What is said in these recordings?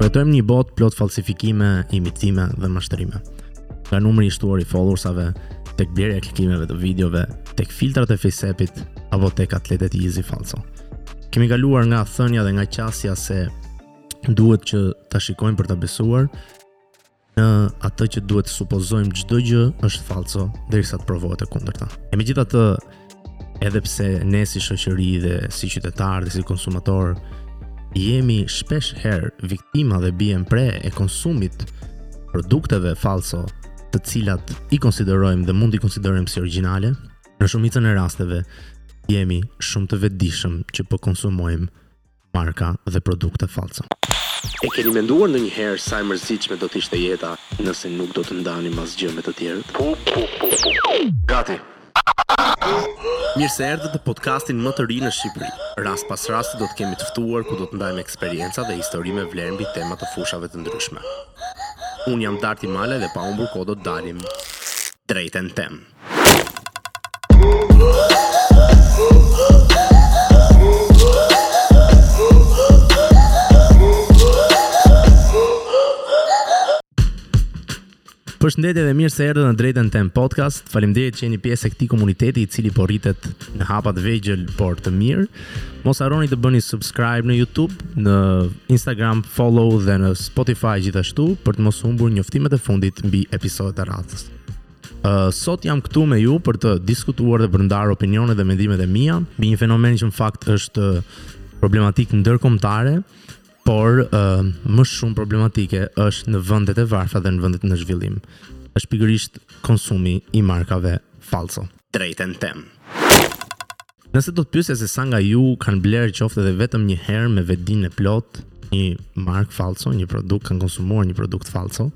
Përjetojmë një botë plot falsifikime, imitime dhe mashtrime. Nga numri i shtuar i followersave, tek blerja e klikimeve të videove, tek filtrat e FaceApp-it apo tek atletet Yeezy falso. Kemi kaluar nga thënia dhe nga qasja se duhet që ta shikojmë për ta besuar, në atë që duhet të supozojmë çdo gjë është falso derisa të provohet e kundërta. E megjithatë, edhe pse ne si shoqëri dhe si qytetarë dhe si konsumatorë jemi shpesh herë viktima dhe biem pre e konsumit produkteve falso, të cilat i konsiderojmë dhe mund t'i konsiderojmë si origjinale, në shumicën e rasteve jemi shumë të vetëdijshëm që po konsumojmë marka dhe produkte falso. E keni menduar ndonjëherë sa e mërzitshme do të ishte jeta nëse nuk do të ndanim asgjë me të tjerët? Gati! Mirë se erdhët në podcastin më të ri në Shqipëri. Rast pas rasti do të kemi të ftuar ku do të ndajmë eksperienca dhe histori me vlerë mbi tema të fushave të ndryshme. Unë jam Darti Malaj dhe pa humbur kohë do të dalim drejt e në temë. Përshëndetje dhe mirë se erdhët në Drejt e në Temë Podcast. Faleminderit që jeni pjesë e këtij komuniteti i cili po rritet në hapa të vegjël, por të mirë. Mos harroni të bëni subscribe në YouTube, në Instagram, follow dhe në Spotify gjithashtu për të mos humbur njoftimet e fundit mbi episodet e radhës. Sot jam këtu me ju për të diskutuar dhe për të ndarë opinionet dhe mendimet e mia mbi një fenomen që në fakt është problematik ndërkombëtare, por uh, më shumë problematike është në vendet e varfra dhe në vendet në zhvillim. Është pikërisht konsumi i markave falso. Drejt e në temë. Nëse do të pyesja se sa nga ju kanë blerë qoftë edhe vetëm një herë me vetëdijen e plotë një markë falso, një produkt kanë konsumuar një produkt falso,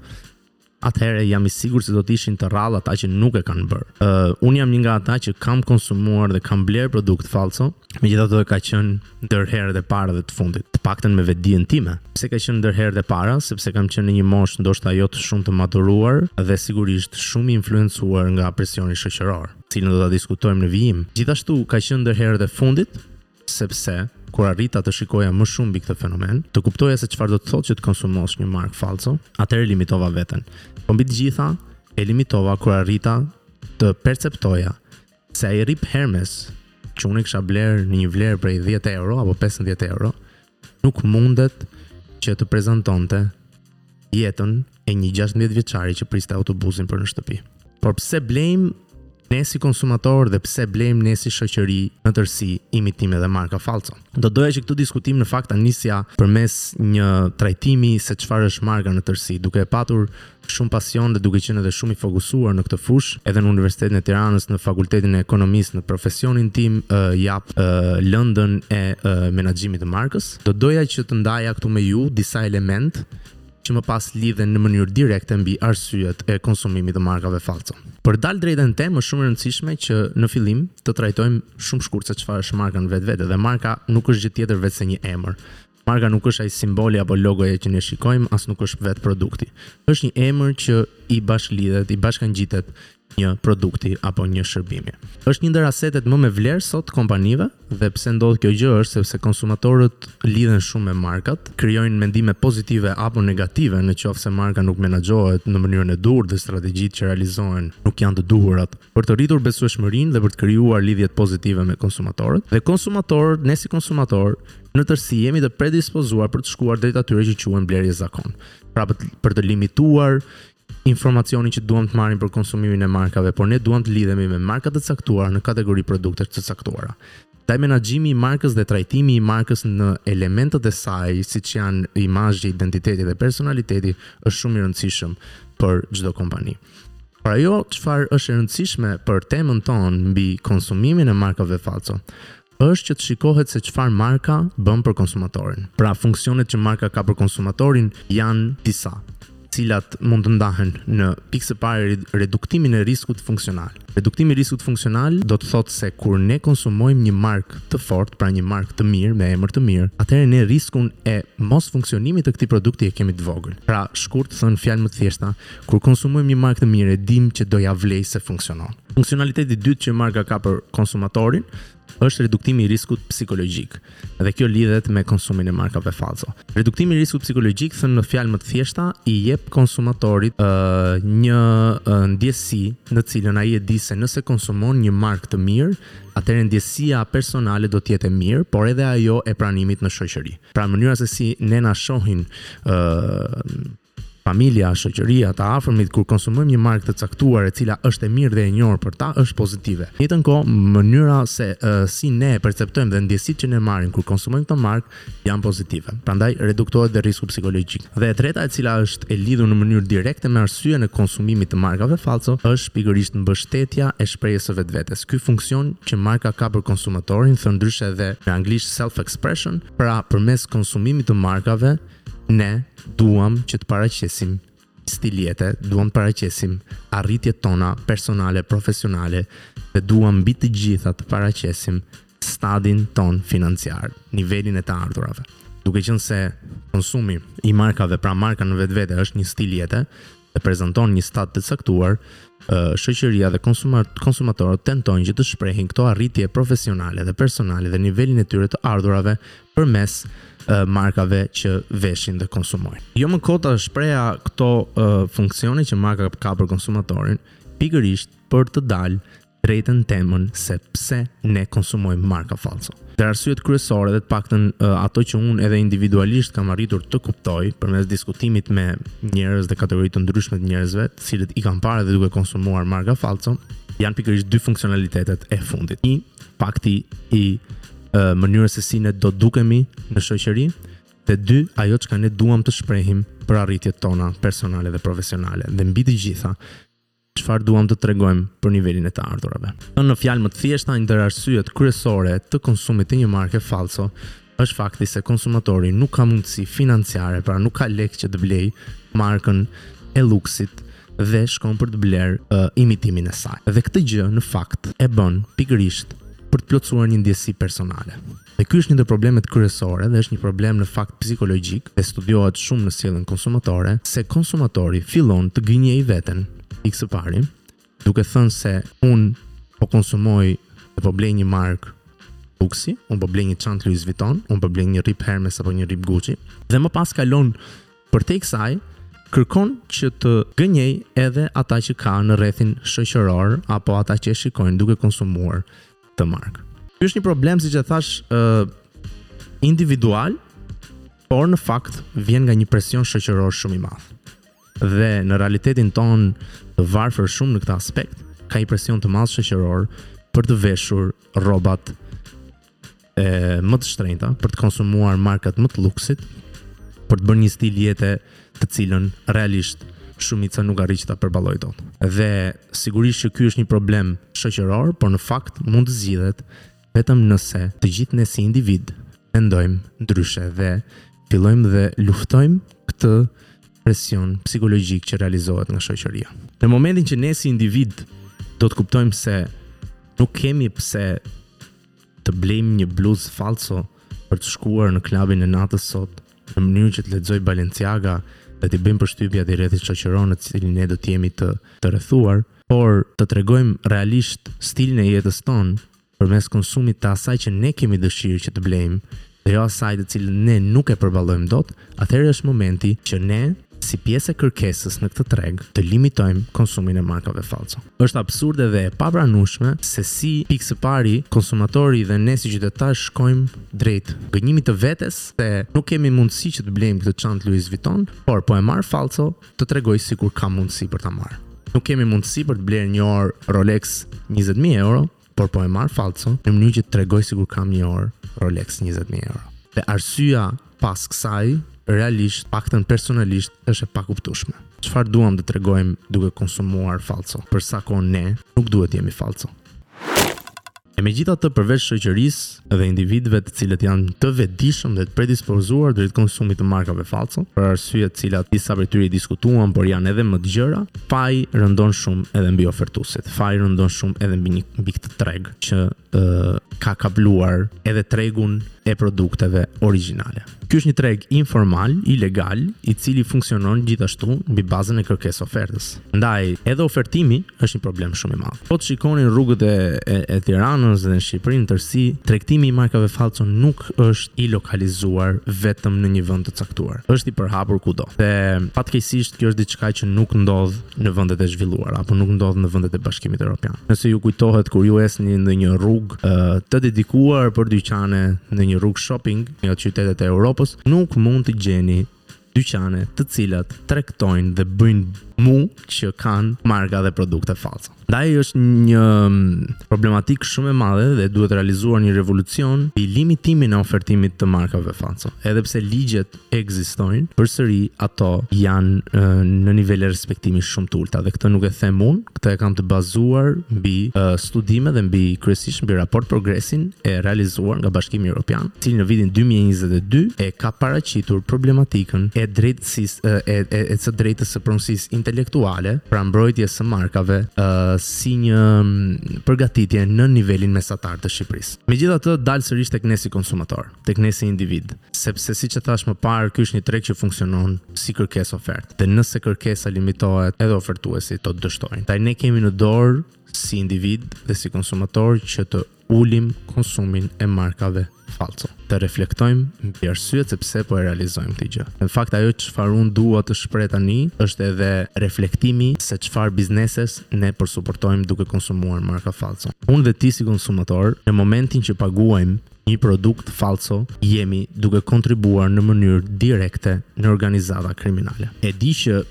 atëherë jam i sigurt se do të ishin të rrallë ata që nuk e kanë bërë. Unë jam një nga ata që kam konsumuar dhe kam blerë produkt falso, megjithatë ka qenë ndër herët e para dhe të fundit, të paktën me vetëdijen time. Pse ka qenë ndër herët e para? Sepse kam qenë në një moshë ndoshta jo të shumë të maturuar dhe sigurisht shumë i influencuar nga presioni shoqëror, të cilin do ta diskutojmë në vijim. Gjithashtu ka qenë ndër herët e fundit, Sepse, kur arrita të shikoja më shumë mbi këtë fenomen, të kuptoja se çfarë do të thotë që të konsumosh një markë falso, atëherë limitova veten. Po mbi të gjitha, e limitova kur arrita të perceptoja se ai rrip Hermes që unë e kisha blerë në një vlerë prej 10 euro apo 15 euro, nuk mundet që të prezantonte jetën e një 16 vjeçari që priste autobusin për në shtëpi. Por pse blejmë ne si konsumatorë dhe pse blejmë ne si shoqëri në tërësi imitime dhe marka fallco? Do doja që këtë diskutim në fakt ta nisja përmes një trajtimi se çfarë është marka në tërësi, duke e patur Shumë pasion dhe duke qenë edhe shumë i fokusuar në këtë fushë, edhe në Universitetin e Tiranës në Fakultetin e Ekonomisë në profesionin tim jap lëndën e menaxhimit të markës. Do doja që të ndaja këtu me ju disa elementë që më pas lidhen në mënyrë direkte mbi arsyet e konsumimit të markave fallco. Për dalë drejt e në temë, është shumë e rëndësishme që në fillim të trajtojmë shumë shkurt se çfarë është marka në vetvete dhe marka nuk është gjë tjetër veçse një emër. Marka nuk është ai simboli apo logoja që ne shikojmë, as nuk është vetë produkti. Është një emër që i bashkëlidhet, i bashkangjitet një produkti apo një shërbimi. Është një ndër asetet më me vlerë sot kompanive dhe pse ndodh kjo gjë është sepse konsumatorët lidhen shumë me markat, krijojnë mendime pozitive apo negative në qoftë se marka nuk menaxhohet në mënyrën e duhur dhe strategjitë që realizohen nuk janë të duhurat. Për të rritur besueshmërinë dhe për të krijuar lidhjet pozitive me konsumatorët dhe konsumatorët, ne si konsumatorë, në tërësi jemi të predispozuar për të shkuar drejt atyre që quhen blerje zakon. Pra për të limituar informacionin që duam të marrim për konsumimin e markave, por ne duam të lidhemi me marka të caktuara në kategori produktesh të caktuara. Ndaj menaxhimi i markës dhe trajtimi i markës në elementët e saj, siç janë imazhi, identiteti dhe personaliteti, është shumë i rëndësishëm për çdo kompani. Por ajo çfarë është e rëndësishme për temën tonë mbi konsumimin e markave fallco, është që të shikohet se çfarë marka bën për konsumatorin. Pra, funksionet që marka ka për konsumatorin janë disa, të cilat mund të ndahen në pikë së pari reduktimin e riskut funksional. Reduktimi i riskut funksional do të thotë se kur ne konsumojmë një markë të fortë, pra një markë të mirë me emër të mirë, atëherë ne riskun e mosfunksionimit të këtij produkti e kemi të vogël. Pra, shkurt thënë në fjalë më të thjeshta, Kur konsumojmë një markë të mirë e dimë që do ia vlejë se funksionon. Funksionaliteti i dytë që marka ka për konsumatorin është reduktimi i riskut psikologjik dhe kjo lidhet me konsumin e markave fallco. Reduktimi i riskut psikologjik, thënë në fjalë më të thjeshta, i jep konsumatorit një ndjesi në cilën ai e di se nëse konsumon një markë të mirë, atëherë ndjesia personale do të jetë e mirë, por edhe ajo e pranimit në shoqëri. Pra mënyra se si ne na shohin Familja, shoqëria, të afërmit kur konsumojmë një markë të caktuar e cila është e mirë dhe e njohur për ta është pozitive. Në njëjtën kohë, mënyra se si ne e perceptojmë dhe ndjesitë që ne marrim kur konsumojmë këtë markë janë pozitive. Prandaj reduktohet dhe risku psikologjik. Dhe e treta e cila është e lidhur në mënyrë direkte me arsyen e konsumimit të markave fallco është pikërisht mbështetja e shprehjes së vetvetes, ky funksion që marka ka për konsumatorin, thënë ndryshe edhe në anglisht self-expression, pra përmes konsumimit të markave, Ne duam që të paraqesim stil jete, duam të paraqesim arritjet tona personale, profesionale dhe duam mbi të gjitha të paraqesim stadin tonë financiar, nivelin e të ardhurave. Duke qenë se konsumi i markave, pra marka në vetvete është një stil jete, dhe prezanton një stad të caktuar, shoqëria dhe konsumatorët tentojnë që të shprehin këto arritje profesionale dhe personale dhe nivelin e tyre të ardhurave përmes markave që veshin dhe konsumojnë. Jo më kot i shpreha këto funksione që marka ka për konsumatorin, pikërisht për të dalë drejt e në temën se pse ne konsumojmë marka falso. Dhe arsyet kryesore dhe të paktën ato që unë edhe individualisht kam arritur të kuptoj përmes diskutimit me njerëz dhe kategori të ndryshme të njerëzve, të cilët i kam parë dhe duke konsumuar marka falso, janë pikërisht dy funksionalitetet e fundit. Një, fakti i e, mënyrës se si ne do dukemi në shoqëri, dhe dy, ajo çka ne duam të shprehim për arritjet tona personale dhe profesionale. Dhe mbi të gjitha, Çfarë duam të tregojmë për nivelin e të ardhurave? Thënë në fjalë më të thjeshta, një ndër arsyet kryesore të konsumit të një marke fallco është fakti se konsumatori nuk ka mundësi financiare, pra nuk ka lekë që të blejë markën e lluksit dhe shkon për të blerë uh, imitimin e saj. Dhe këtë gjë në fakt e bën pikërisht për të plotësuar një ndjesi personale. Dhe ky është një ndër problemet kryesore dhe është një problem në fakt psikologjik dhe studiohet shumë në sjelljen konsumatore, se konsumatori fillon të gënjejë veten pikë së pari, duke thënë se unë po konsumoj dhe po blej një markë luksi, unë po blej një çantë Louis Vuitton, unë po blej një rip Hermes apo një rip Gucci dhe më pas kalon përtej kësaj kërkon që të gënjejë edhe ata që ka në rrethin shoqëror apo ata që e shikojnë duke konsumuar. këtë markë. Ky është një problem siç e thashë uh, individual, por në fakt vjen nga një presion shoqëror shumë i madh. Dhe në realitetin tonë të varfër shumë në këtë aspekt, ka një presion të madh shoqëror për të veshur rrobat më të shtrenjta, për të konsumuar markat më të luksit, për të bërë një stil jete të cilën realisht shumica nuk arrijnë që ta përballojë dot. Dhe sigurisht që ky është një problem shoqëror, por në fakt mund të zgjidhet vetëm nëse të gjithë ne si individ mendojmë ndryshe dhe fillojmë dhe luftojmë këtë presion psikologjik që realizohet nga shoqëria. Në momentin që ne si individ do të kuptojmë se nuk kemi pse të blejmë një bluzë fallco për të shkuar në klabin e natës sot, në mënyrë që të lexojë Balenciaga dhe t'i bëjmë përshtypje atij rrethi shoqëror në të cilin ne do të jemi të të rrethuar, por të tregojmë realisht stilin e jetës tonë përmes konsumit të asaj që ne kemi dëshirë që të blejmë dhe jo asaj të cilën ne nuk e përballojmë dot, atëherë është momenti që ne Si pjesë e kërkesës në këtë treg, të limitojmë konsumin e markave fallco. Është absurde dhe e papranueshme se si, pikë së pari, konsumatori dhe ne si qytetarë shkojmë drejt gënjimit të vetes se nuk kemi mundësi që të blejmë këtë çantë Louis Vuitton, por po e marr fallco, të tregoj sikur kam mundësi për ta marrë. Nuk kemi mundësi për të blerë një orë Rolex njëzet mijë euro, por po e marr fallco në mënyrë që të tregoj sikur kam një orë Rolex njëzet mijë euro. Dhe arsyeja pas kësaj, realisht, paktën personalisht, është e pakuptueshme. Çfarë duam të tregojmë duke konsumuar fallco? Për sa kohë ne nuk duhet të jemi fallco? E megjithatë, përveç shoqërisë, dhe individëve të cilët janë të vetëdijshëm dhe të predispozuar drejt konsumit të markave fallco, për arsye të cilat disa prej tyre i diskutuam, por janë edhe më të gjëra, faji rëndon shumë edhe mbi ofertuesit. Faji rëndon shumë edhe mbi një mbi këtë treg që ë, ka kapluar edhe tregun e produkteve origjinale. Ky është një treg informal, ilegal, i cili funksionon gjithashtu mbi bazën e kërkesë-ofertës. Ndaj, edhe ofertimi është një problem shumë i madh. Po të shikoni rrugët e e Tiranës dhe në Shqipëri në tërësi, tregtimi i markave fallco nuk është i lokalizuar vetëm në një vend të caktuar. Është i përhapur kudo. Dhe fatkeqësisht kjo është diçka që nuk ndodh në vendet e zhvilluara apo nuk ndodh në vendet e Bashkimit Europian. Nëse ju kujtohet kur ju ecni në një rrugë të dedikuar për dyqane, në një rrugë shopping, në qytetet e Europës, nuk mund të gjeni dyqane të cilat tregtojnë dhe bëjnë muu që kanë marka dhe produkte fallco. Ndaj është një problematikë shumë e madhe dhe duhet realizuar një revolucion në limitimin e ofertimit të markave fallco. Edhe pse ligjet ekzistojnë, përsëri ato janë në nivele respektimi shumë të ulëta dhe këtë nuk e them unë, Këtë e kam të bazuar mbi studime dhe mbi kryesisht mbi raport progresin e realizuar nga Bashkimi Evropian, i cili në vitin 2022 e ka paraqitur problematikën e drejtësisë e e e së drejtës së pronësisë intelektuale pra mbrojtjes së markave ë si një përgatitje në nivelin mesatar të Shqipërisë. Megjithatë, dal sërish tek ne si konsumator. tek ne si individ, sepse siç e thashë më parë ky është një treg që funksionon si kërkesë ofertë dhe nëse kërkesa limitohet edhe ofertuesit do të dështojnë. Ndaj ne kemi në dorë si individ dhe si konsumator që të ulim konsumin e markave fallco. Të reflektojmë mbi arsyet se pse po e realizojmë këtë gjë. Në fakt ajo çfarë unë dua të shpreh tani është edhe reflektimi se çfarë bizneses ne po suportojmë duke konsumuar marka fallco. Unë dhe ti si konsumator, në momentin që paguajmë një produkt fallco jemi duke kontribuar në mënyrë direkte në organizata kriminale. E di që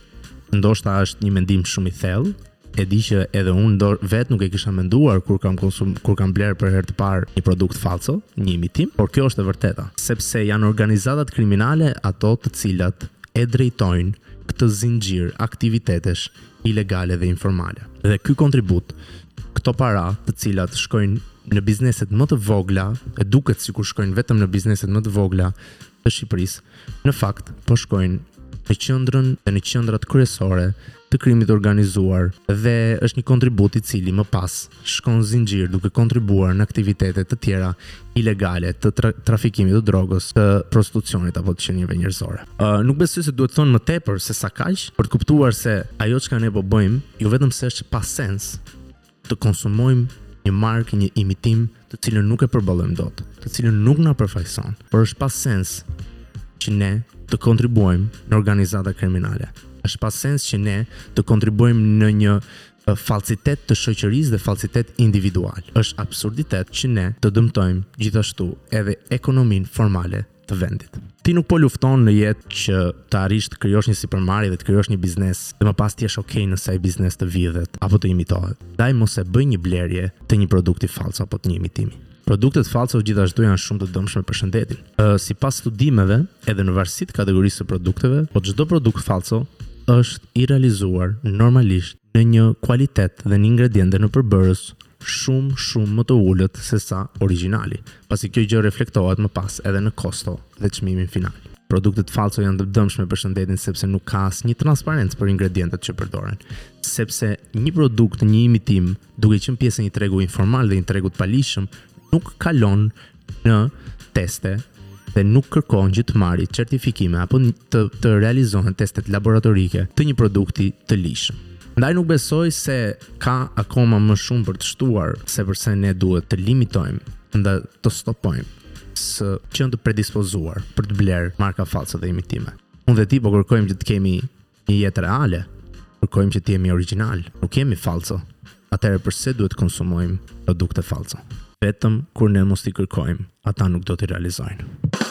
ndoshta është një mendim shumë i thellë, e di që edhe unë vetë nuk e kisha menduar kur kam konsum kur kam bler për herë të parë një produkt fallco, një imitim, por kjo është e vërteta, sepse janë organizatat kriminale ato të cilat e drejtojnë këtë zinxhir aktivitetesh ilegale dhe informale. Dhe ky kontribut, këto para të cilat shkojnë në bizneset më të vogla, e duket sikur shkojnë vetëm në bizneset më të vogla të Shqipërisë, në fakt po shkojnë në qendrën dhe në qendrat kryesore të krimit të organizuar dhe është një kontribut i cili më pas shkon zinxhir duke kontribuar në aktivitete të tjera ilegale të tra trafikimit të drogës, të prostitucionit apo të qenieve njerëzore. Uh, nuk besoj se duhet thënë më tepër se sa kaq për të kuptuar se ajo çka ne po bëjmë, jo vetëm se është pa sens të konsumojmë një markë, një imitim të cilën nuk e përballojmë dot, të cilën nuk na përfaqëson, por është pa sens që ne të kontribuojmë në organizata kriminale. Është pa sens që ne të kontribuojmë në një falsitet të shoqërisë dhe falsitet individual. Është absurditet që ne të dëmtojmë gjithashtu edhe ekonominë formale të vendit. Ti nuk po lufton në jetë që të arrish të krijosh një sipërmarrje dhe të krijosh një biznes dhe më pas të jesh ok nëse ai biznes të vidhet apo të imitohet. Ndaj mos e bëj një blerje të një produkti fallco apo të një imitimi. Produktet fallco gjithashtu janë shumë të dëmshme për shëndetin. Sipas studimeve, edhe në varësi të kategorisë së produkteve, po çdo produkt fallco është i realizuar normalisht në një kualitet dhe në ingrediente në përbërës shumë shumë më të ulët se sa origjinali, pasi kjo gjë reflektohet më pas edhe në kosto dhe çmimin final. Produktet fallco janë të dëmshme për shëndetin sepse nuk ka asnjë transparencë për ingredientet që përdoren, sepse një produkt, një imitim duke qenë pjesë e një tregu informal dhe një tregu të paligjshëm, nuk kalon në teste dhe nuk kërkon që të marrë certifikime apo të të realizohen testet laboratorike të një produkti të ligjshëm. Ndaj nuk besoj se ka akoma më shumë për të shtuar se përse ne duhet të limitojmë dhe të stopojmë së qenë të predispozuar për të blerë marka fallco dhe imitime. Unë dhe ti po kërkojmë që të kemi një jetë reale. Kërkojmë që të jemi origjinal, nuk jemi falso. Atëherë përse duhet të konsumojmë produkte falso? Vetëm kur ne mos t'i kërkojmë, ata nuk do t'i realizojnë.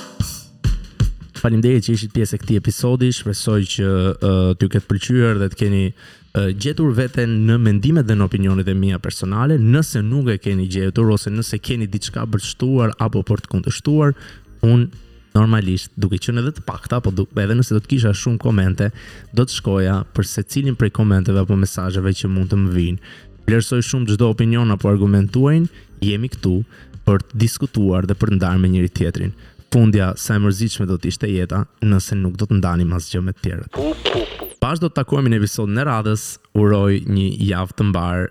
Faleminderit që ishit pjesë e këtij episodi. Shpresoj që uh, t'ju ketë pëlqyer dhe të keni uh, gjetur veten në mendimet dhe në opinionet e mia personale. Nëse nuk e keni gjetur ose nëse keni diçka për të shtuar apo për të kundërshtuar, unë Normalisht, duke qenë edhe të pakta, apo du, edhe nëse do të kisha shumë komente, do të shkoja për secilin prej komenteve apo mesazheve që mund të më vijnë. Vlerësoj shumë çdo opinion apo argument tuajin. Jemi këtu për të diskutuar dhe për të ndarë me njëri tjetrin. Fundja sa e mërzitshme do të ishte jeta nëse nuk do të ndanim asgjë me të tjerët. Bashkë do të takohemi në episodin e radhës. Uroj një javë të mbarë